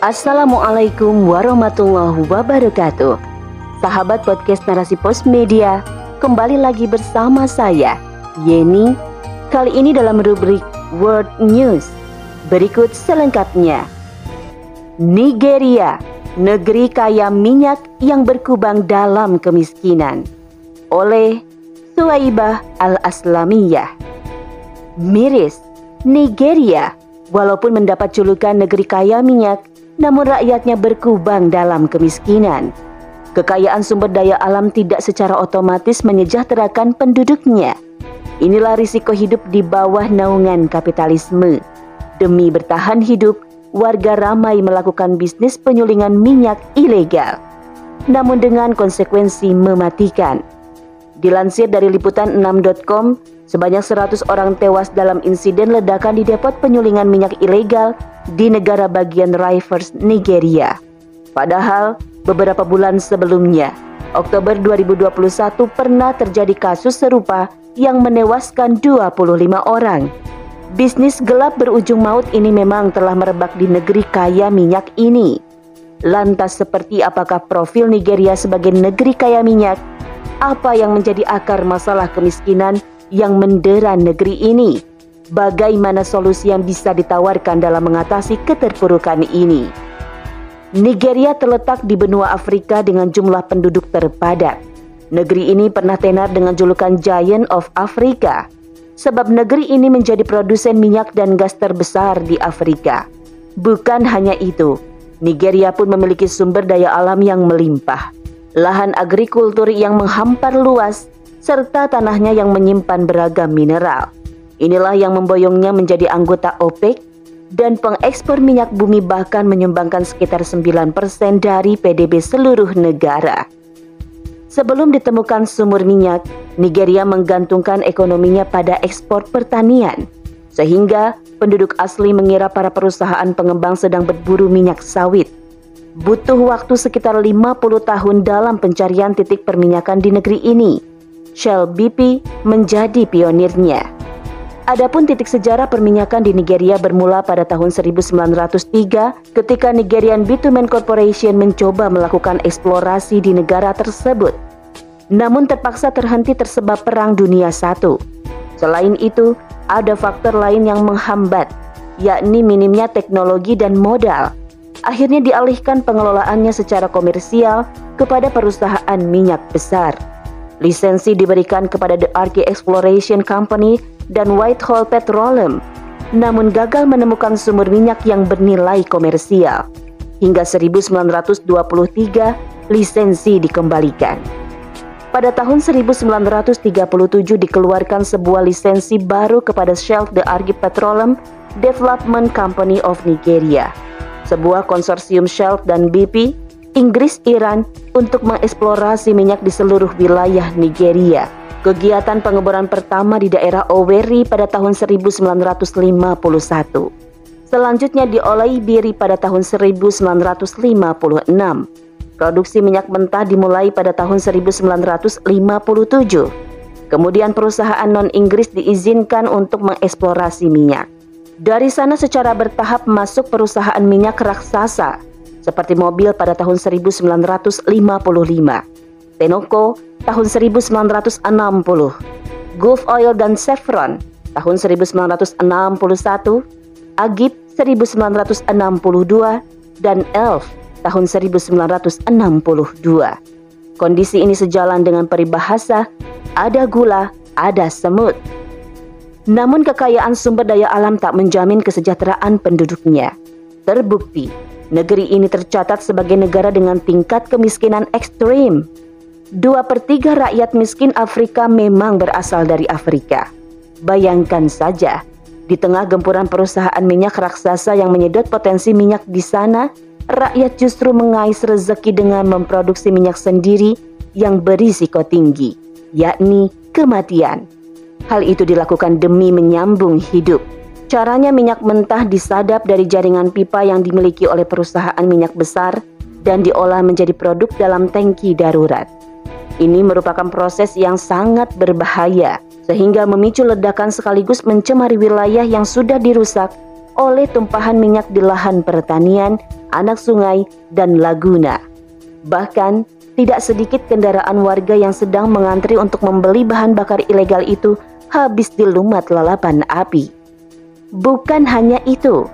Assalamualaikum warahmatullahi wabarakatuh. Sahabat podcast Narasi Pos Media, kembali lagi bersama saya, Yeni. Kali ini dalam rubrik World News. Berikut selengkapnya. Nigeria, negeri kaya minyak yang berkubang dalam kemiskinan. Oleh Suwaibah Al-Aslamiyah. Miris, Nigeria Walaupun mendapat julukan negeri kaya minyak, namun rakyatnya berkubang dalam kemiskinan. Kekayaan sumber daya alam tidak secara otomatis menyejahterakan penduduknya. Inilah risiko hidup di bawah naungan kapitalisme. Demi bertahan hidup, warga ramai melakukan bisnis penyulingan minyak ilegal. Namun dengan konsekuensi mematikan. Dilansir dari liputan6.com, sebanyak 100 orang tewas dalam insiden ledakan di depot penyulingan minyak ilegal di negara bagian Rivers, Nigeria. Padahal, beberapa bulan sebelumnya, Oktober 2021 pernah terjadi kasus serupa yang menewaskan 25 orang. Bisnis gelap berujung maut ini memang telah merebak di negeri kaya minyak ini. Lantas seperti apakah profil Nigeria sebagai negeri kaya minyak apa yang menjadi akar masalah kemiskinan yang mendera negeri ini? Bagaimana solusi yang bisa ditawarkan dalam mengatasi keterpurukan ini? Nigeria terletak di benua Afrika dengan jumlah penduduk terpadat. Negeri ini pernah tenar dengan julukan Giant of Africa, sebab negeri ini menjadi produsen minyak dan gas terbesar di Afrika. Bukan hanya itu, Nigeria pun memiliki sumber daya alam yang melimpah lahan agrikultur yang menghampar luas, serta tanahnya yang menyimpan beragam mineral. Inilah yang memboyongnya menjadi anggota OPEC dan pengekspor minyak bumi bahkan menyumbangkan sekitar 9% dari PDB seluruh negara. Sebelum ditemukan sumur minyak, Nigeria menggantungkan ekonominya pada ekspor pertanian, sehingga penduduk asli mengira para perusahaan pengembang sedang berburu minyak sawit butuh waktu sekitar 50 tahun dalam pencarian titik perminyakan di negeri ini. Shell BP menjadi pionirnya. Adapun titik sejarah perminyakan di Nigeria bermula pada tahun 1903 ketika Nigerian Bitumen Corporation mencoba melakukan eksplorasi di negara tersebut. Namun terpaksa terhenti tersebab Perang Dunia I. Selain itu, ada faktor lain yang menghambat, yakni minimnya teknologi dan modal akhirnya dialihkan pengelolaannya secara komersial kepada perusahaan minyak besar. Lisensi diberikan kepada The Archy Exploration Company dan Whitehall Petroleum, namun gagal menemukan sumur minyak yang bernilai komersial. Hingga 1923, lisensi dikembalikan. Pada tahun 1937 dikeluarkan sebuah lisensi baru kepada Shell The Archy Petroleum Development Company of Nigeria sebuah konsorsium Shell dan BP, Inggris Iran untuk mengeksplorasi minyak di seluruh wilayah Nigeria. Kegiatan pengeboran pertama di daerah Owerri pada tahun 1951. Selanjutnya di Olaibiri pada tahun 1956. Produksi minyak mentah dimulai pada tahun 1957. Kemudian perusahaan non-Inggris diizinkan untuk mengeksplorasi minyak. Dari sana secara bertahap masuk perusahaan minyak raksasa seperti mobil pada tahun 1955, Tenoko tahun 1960, Gulf Oil dan Chevron tahun 1961, Agip 1962, dan Elf tahun 1962. Kondisi ini sejalan dengan peribahasa ada gula, ada semut. Namun kekayaan sumber daya alam tak menjamin kesejahteraan penduduknya. Terbukti, negeri ini tercatat sebagai negara dengan tingkat kemiskinan ekstrim. Dua per tiga rakyat miskin Afrika memang berasal dari Afrika. Bayangkan saja, di tengah gempuran perusahaan minyak raksasa yang menyedot potensi minyak di sana, rakyat justru mengais rezeki dengan memproduksi minyak sendiri yang berisiko tinggi, yakni kematian. Hal itu dilakukan demi menyambung hidup. Caranya minyak mentah disadap dari jaringan pipa yang dimiliki oleh perusahaan minyak besar dan diolah menjadi produk dalam tangki darurat. Ini merupakan proses yang sangat berbahaya sehingga memicu ledakan sekaligus mencemari wilayah yang sudah dirusak oleh tumpahan minyak di lahan pertanian anak sungai, dan laguna. Bahkan, tidak sedikit kendaraan warga yang sedang mengantri untuk membeli bahan bakar ilegal itu habis dilumat lalapan api. Bukan hanya itu,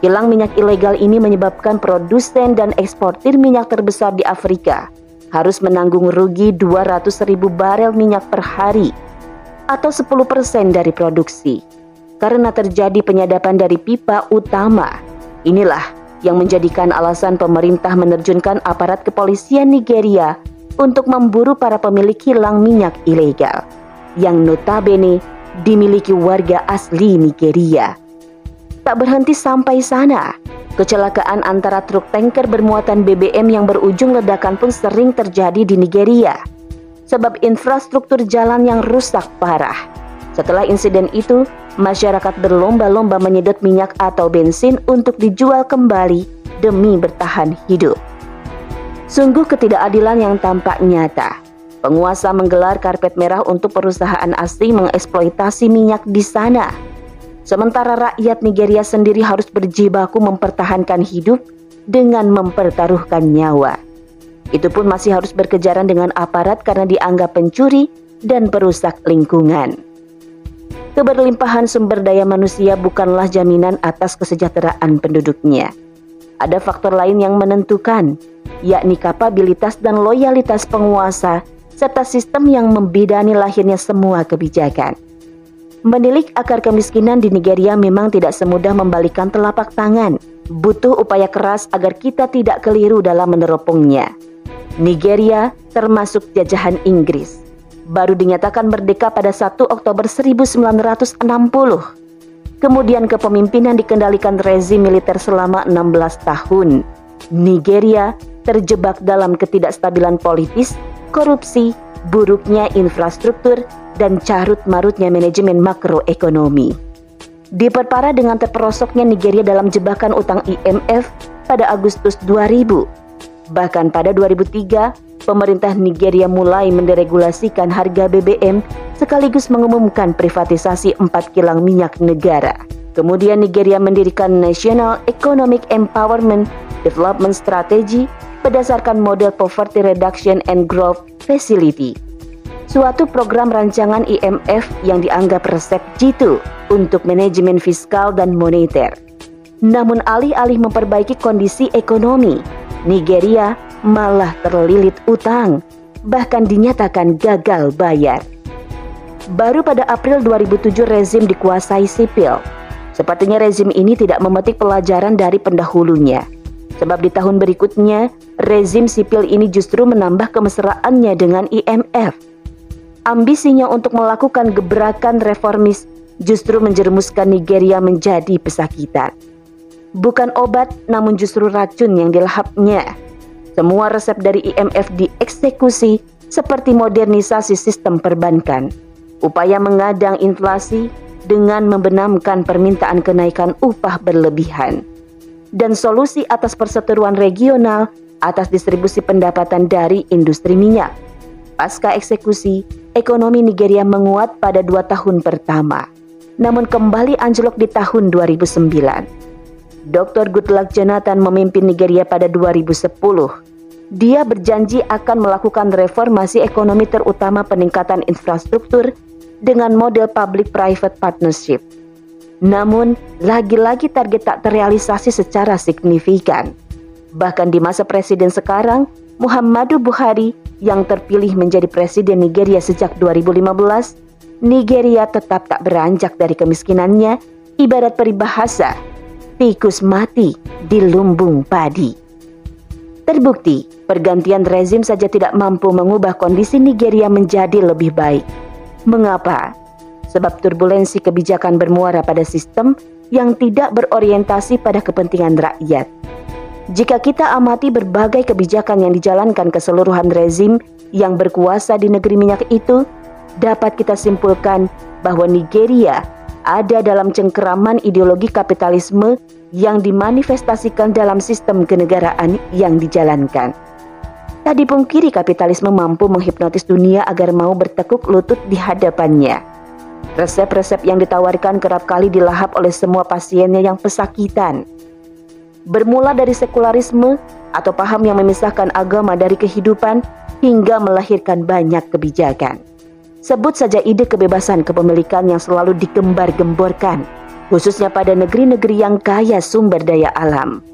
Kilang minyak ilegal ini menyebabkan produsen dan eksportir minyak terbesar di Afrika harus menanggung rugi 200 ribu barel minyak per hari atau 10% dari produksi karena terjadi penyadapan dari pipa utama. Inilah yang menjadikan alasan pemerintah menerjunkan aparat kepolisian Nigeria untuk memburu para pemilik kilang minyak ilegal yang notabene dimiliki warga asli Nigeria. Tak berhenti sampai sana, kecelakaan antara truk tanker bermuatan BBM yang berujung ledakan pun sering terjadi di Nigeria. Sebab infrastruktur jalan yang rusak parah. Setelah insiden itu, masyarakat berlomba-lomba menyedot minyak atau bensin untuk dijual kembali demi bertahan hidup. Sungguh ketidakadilan yang tampak nyata. Penguasa menggelar karpet merah untuk perusahaan asing mengeksploitasi minyak di sana Sementara rakyat Nigeria sendiri harus berjibaku mempertahankan hidup dengan mempertaruhkan nyawa. Itu pun masih harus berkejaran dengan aparat karena dianggap pencuri dan perusak lingkungan. Keberlimpahan sumber daya manusia bukanlah jaminan atas kesejahteraan penduduknya. Ada faktor lain yang menentukan, yakni kapabilitas dan loyalitas penguasa serta sistem yang membidani lahirnya semua kebijakan. Menilik akar kemiskinan di Nigeria memang tidak semudah membalikan telapak tangan. Butuh upaya keras agar kita tidak keliru dalam meneropongnya. Nigeria termasuk jajahan Inggris. Baru dinyatakan merdeka pada 1 Oktober 1960. Kemudian kepemimpinan dikendalikan rezim militer selama 16 tahun. Nigeria terjebak dalam ketidakstabilan politis, korupsi, buruknya infrastruktur, dan carut-marutnya manajemen makroekonomi. Diperparah dengan terperosoknya Nigeria dalam jebakan utang IMF pada Agustus 2000. Bahkan pada 2003, pemerintah Nigeria mulai menderegulasikan harga BBM sekaligus mengumumkan privatisasi empat kilang minyak negara. Kemudian Nigeria mendirikan National Economic Empowerment Development Strategy berdasarkan model Poverty Reduction and Growth Facility suatu program rancangan IMF yang dianggap resep jitu untuk manajemen fiskal dan moneter. Namun alih-alih memperbaiki kondisi ekonomi, Nigeria malah terlilit utang, bahkan dinyatakan gagal bayar. Baru pada April 2007 rezim dikuasai sipil. Sepertinya rezim ini tidak memetik pelajaran dari pendahulunya. Sebab di tahun berikutnya, rezim sipil ini justru menambah kemesraannya dengan IMF ambisinya untuk melakukan gebrakan reformis justru menjerumuskan Nigeria menjadi pesakitan. Bukan obat, namun justru racun yang dilahapnya. Semua resep dari IMF dieksekusi seperti modernisasi sistem perbankan, upaya mengadang inflasi dengan membenamkan permintaan kenaikan upah berlebihan, dan solusi atas perseteruan regional atas distribusi pendapatan dari industri minyak. Pasca eksekusi, ekonomi Nigeria menguat pada dua tahun pertama, namun kembali anjlok di tahun 2009. Dr. Goodluck Jonathan memimpin Nigeria pada 2010. Dia berjanji akan melakukan reformasi ekonomi terutama peningkatan infrastruktur dengan model public-private partnership. Namun, lagi-lagi target tak terrealisasi secara signifikan. Bahkan di masa presiden sekarang, Muhammadu Buhari yang terpilih menjadi presiden Nigeria sejak 2015, Nigeria tetap tak beranjak dari kemiskinannya, ibarat peribahasa, tikus mati di lumbung padi. Terbukti, pergantian rezim saja tidak mampu mengubah kondisi Nigeria menjadi lebih baik. Mengapa? Sebab turbulensi kebijakan bermuara pada sistem yang tidak berorientasi pada kepentingan rakyat jika kita amati berbagai kebijakan yang dijalankan keseluruhan rezim yang berkuasa di negeri minyak itu, dapat kita simpulkan bahwa Nigeria ada dalam cengkeraman ideologi kapitalisme yang dimanifestasikan dalam sistem kenegaraan yang dijalankan. Tak dipungkiri kapitalisme mampu menghipnotis dunia agar mau bertekuk lutut di hadapannya. Resep-resep yang ditawarkan kerap kali dilahap oleh semua pasiennya yang pesakitan bermula dari sekularisme atau paham yang memisahkan agama dari kehidupan hingga melahirkan banyak kebijakan. Sebut saja ide kebebasan kepemilikan yang selalu digembar-gemborkan, khususnya pada negeri-negeri yang kaya sumber daya alam.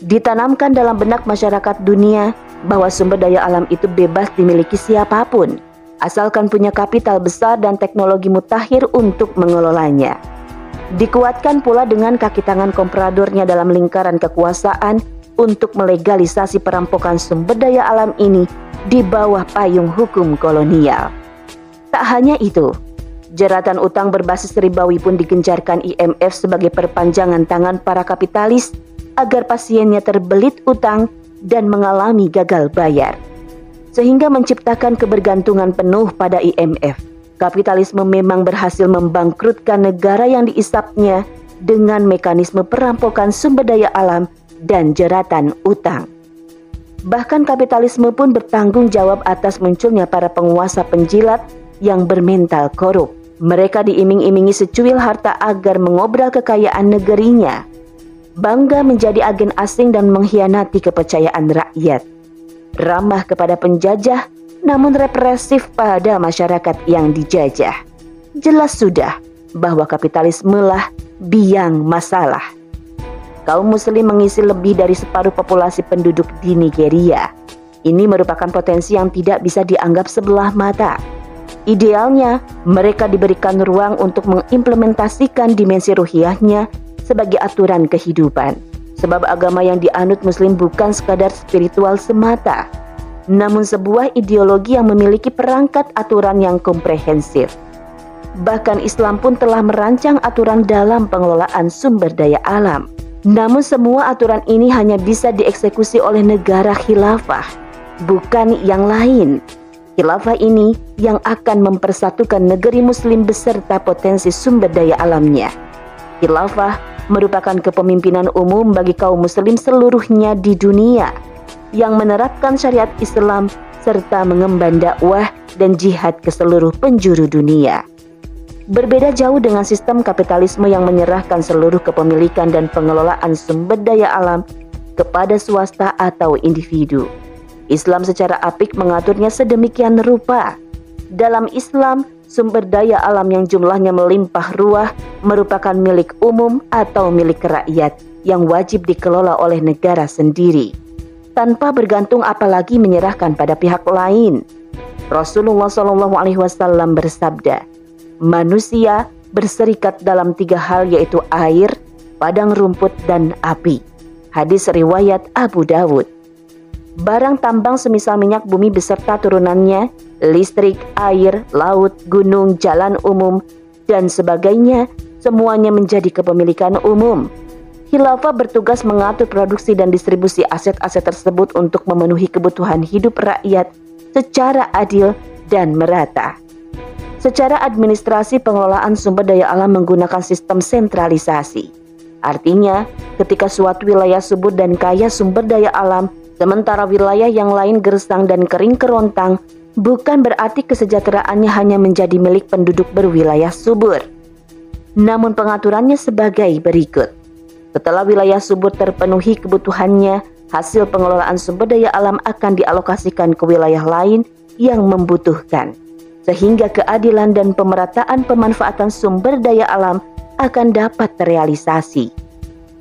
Ditanamkan dalam benak masyarakat dunia bahwa sumber daya alam itu bebas dimiliki siapa pun, asalkan punya kapital besar dan teknologi mutakhir untuk mengelolanya. Dikuatkan pula dengan kaki tangan kompradornya dalam lingkaran kekuasaan untuk melegalisasi perampokan sumber daya alam ini di bawah payung hukum kolonial. Tak hanya itu, jeratan utang berbasis ribawi pun digencarkan IMF sebagai perpanjangan tangan para kapitalis agar pasiennya terbelit utang dan mengalami gagal bayar. Sehingga menciptakan kebergantungan penuh pada IMF kapitalisme memang berhasil membangkrutkan negara yang diisapnya dengan mekanisme perampokan sumber daya alam dan jeratan utang. Bahkan kapitalisme pun bertanggung jawab atas munculnya para penguasa penjilat yang bermental korup. Mereka diiming-imingi secuil harta agar mengobral kekayaan negerinya. Bangga menjadi agen asing dan mengkhianati kepercayaan rakyat. Ramah kepada penjajah namun represif pada masyarakat yang dijajah. Jelas sudah bahwa kapitalisme lah biang masalah. Kaum muslim mengisi lebih dari separuh populasi penduduk di Nigeria. Ini merupakan potensi yang tidak bisa dianggap sebelah mata. Idealnya, mereka diberikan ruang untuk mengimplementasikan dimensi ruhiahnya sebagai aturan kehidupan. Sebab agama yang dianut muslim bukan sekadar spiritual semata, namun sebuah ideologi yang memiliki perangkat aturan yang komprehensif. Bahkan Islam pun telah merancang aturan dalam pengelolaan sumber daya alam. Namun semua aturan ini hanya bisa dieksekusi oleh negara khilafah, bukan yang lain. Khilafah ini yang akan mempersatukan negeri muslim beserta potensi sumber daya alamnya. Khilafah merupakan kepemimpinan umum bagi kaum muslim seluruhnya di dunia yang menerapkan syariat Islam serta mengemban dakwah dan jihad ke seluruh penjuru dunia. Berbeda jauh dengan sistem kapitalisme yang menyerahkan seluruh kepemilikan dan pengelolaan sumber daya alam kepada swasta atau individu. Islam secara apik mengaturnya sedemikian rupa. Dalam Islam, sumber daya alam yang jumlahnya melimpah ruah merupakan milik umum atau milik rakyat yang wajib dikelola oleh negara sendiri tanpa bergantung apalagi menyerahkan pada pihak lain. Rasulullah Shallallahu Alaihi Wasallam bersabda, manusia berserikat dalam tiga hal yaitu air, padang rumput dan api. Hadis riwayat Abu Dawud. Barang tambang semisal minyak bumi beserta turunannya, listrik, air, laut, gunung, jalan umum, dan sebagainya, semuanya menjadi kepemilikan umum. Khilafah bertugas mengatur produksi dan distribusi aset-aset tersebut untuk memenuhi kebutuhan hidup rakyat secara adil dan merata. Secara administrasi pengelolaan sumber daya alam menggunakan sistem sentralisasi. Artinya, ketika suatu wilayah subur dan kaya sumber daya alam, sementara wilayah yang lain gersang dan kering kerontang, bukan berarti kesejahteraannya hanya menjadi milik penduduk berwilayah subur. Namun pengaturannya sebagai berikut. Setelah wilayah subur terpenuhi kebutuhannya, hasil pengelolaan sumber daya alam akan dialokasikan ke wilayah lain yang membutuhkan. Sehingga keadilan dan pemerataan pemanfaatan sumber daya alam akan dapat terrealisasi.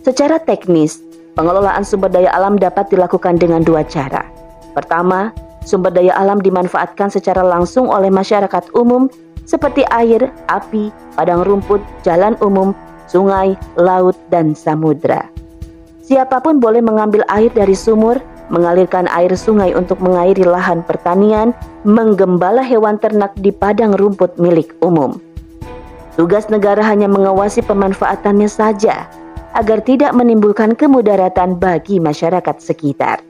Secara teknis, pengelolaan sumber daya alam dapat dilakukan dengan dua cara. Pertama, sumber daya alam dimanfaatkan secara langsung oleh masyarakat umum seperti air, api, padang rumput, jalan umum, sungai, laut, dan samudra. Siapa pun boleh mengambil air dari sumur, mengalirkan air sungai untuk mengairi lahan pertanian, menggembala hewan ternak di padang rumput milik umum. Tugas negara hanya mengawasi pemanfaatannya saja, agar tidak menimbulkan kemudaratan bagi masyarakat sekitar.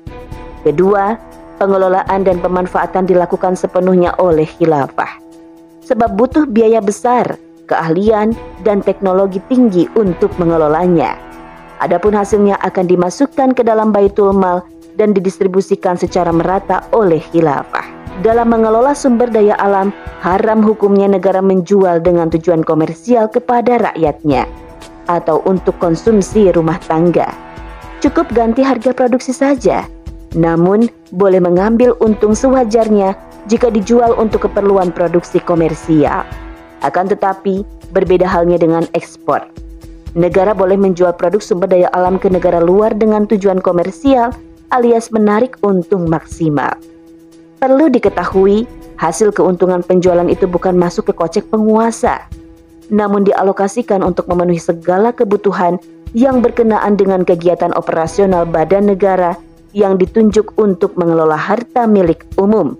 Kedua, pengelolaan dan pemanfaatan dilakukan sepenuhnya oleh khilafah. Sebab butuh biaya besar keahlian, dan teknologi tinggi untuk mengelolanya. Adapun hasilnya akan dimasukkan ke dalam baitul mal dan didistribusikan secara merata oleh khilafah. Dalam mengelola sumber daya alam, haram hukumnya negara menjual dengan tujuan komersial kepada rakyatnya atau untuk konsumsi rumah tangga. cukup ganti harga produksi saja. Namun, boleh mengambil untung sewajarnya jika dijual untuk keperluan produksi komersial. Akan tetapi, berbeda halnya dengan ekspor. Negara boleh menjual produk sumber daya alam ke negara luar dengan tujuan komersial alias menarik untung maksimal. Perlu diketahui, hasil keuntungan penjualan itu bukan masuk ke kocek penguasa, namun dialokasikan untuk memenuhi segala kebutuhan yang berkenaan dengan kegiatan operasional badan negara yang ditunjuk untuk mengelola harta milik umum,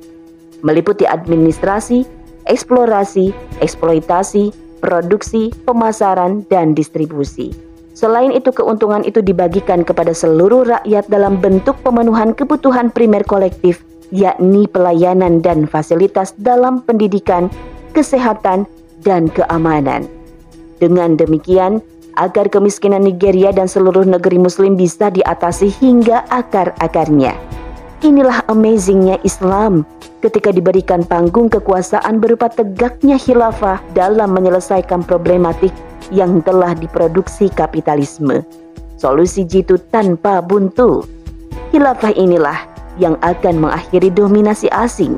meliputi administrasi, eksplorasi, eksploitasi, produksi, pemasaran, dan distribusi. Selain itu, keuntungan itu dibagikan kepada seluruh rakyat dalam bentuk pemenuhan kebutuhan primer kolektif, yakni pelayanan dan fasilitas dalam pendidikan, kesehatan, dan keamanan. Dengan demikian, agar kemiskinan Nigeria dan seluruh negeri Muslim bisa diatasi hingga akar-akarnya. Inilah amazingnya Islam ketika diberikan panggung kekuasaan berupa tegaknya khilafah dalam menyelesaikan problematik yang telah diproduksi kapitalisme. Solusi jitu tanpa buntu. Khilafah inilah yang akan mengakhiri dominasi asing,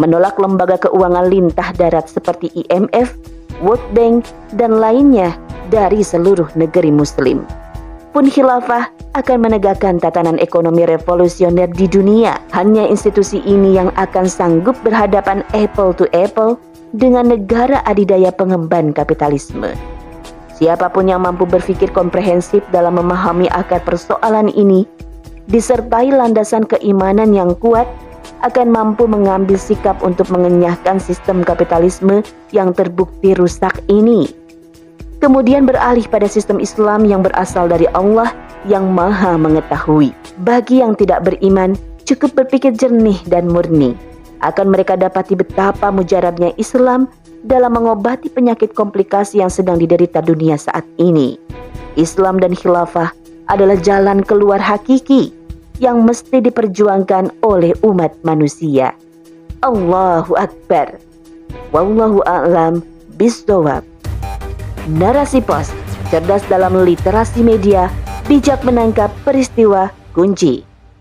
menolak lembaga keuangan lintah darat seperti IMF, World Bank, dan lainnya dari seluruh negeri muslim pun khilafah akan menegakkan tatanan ekonomi revolusioner di dunia. Hanya institusi ini yang akan sanggup berhadapan apple to apple dengan negara adidaya pengemban kapitalisme. Siapa pun yang mampu berpikir komprehensif dalam memahami akar persoalan ini, disertai landasan keimanan yang kuat, akan mampu mengambil sikap untuk mengenyahkan sistem kapitalisme yang terbukti rusak ini kemudian beralih pada sistem Islam yang berasal dari Allah yang Maha Mengetahui. Bagi yang tidak beriman, cukup berpikir jernih dan murni. Akan mereka dapati betapa mujarabnya Islam dalam mengobati penyakit komplikasi yang sedang diderita dunia saat ini. Islam dan khilafah adalah jalan keluar hakiki yang mesti diperjuangkan oleh umat manusia. Allahu Akbar. Wallahu a'lam bishawab. Narasi Pos, cerdas dalam literasi media, bijak menangkap peristiwa kunci.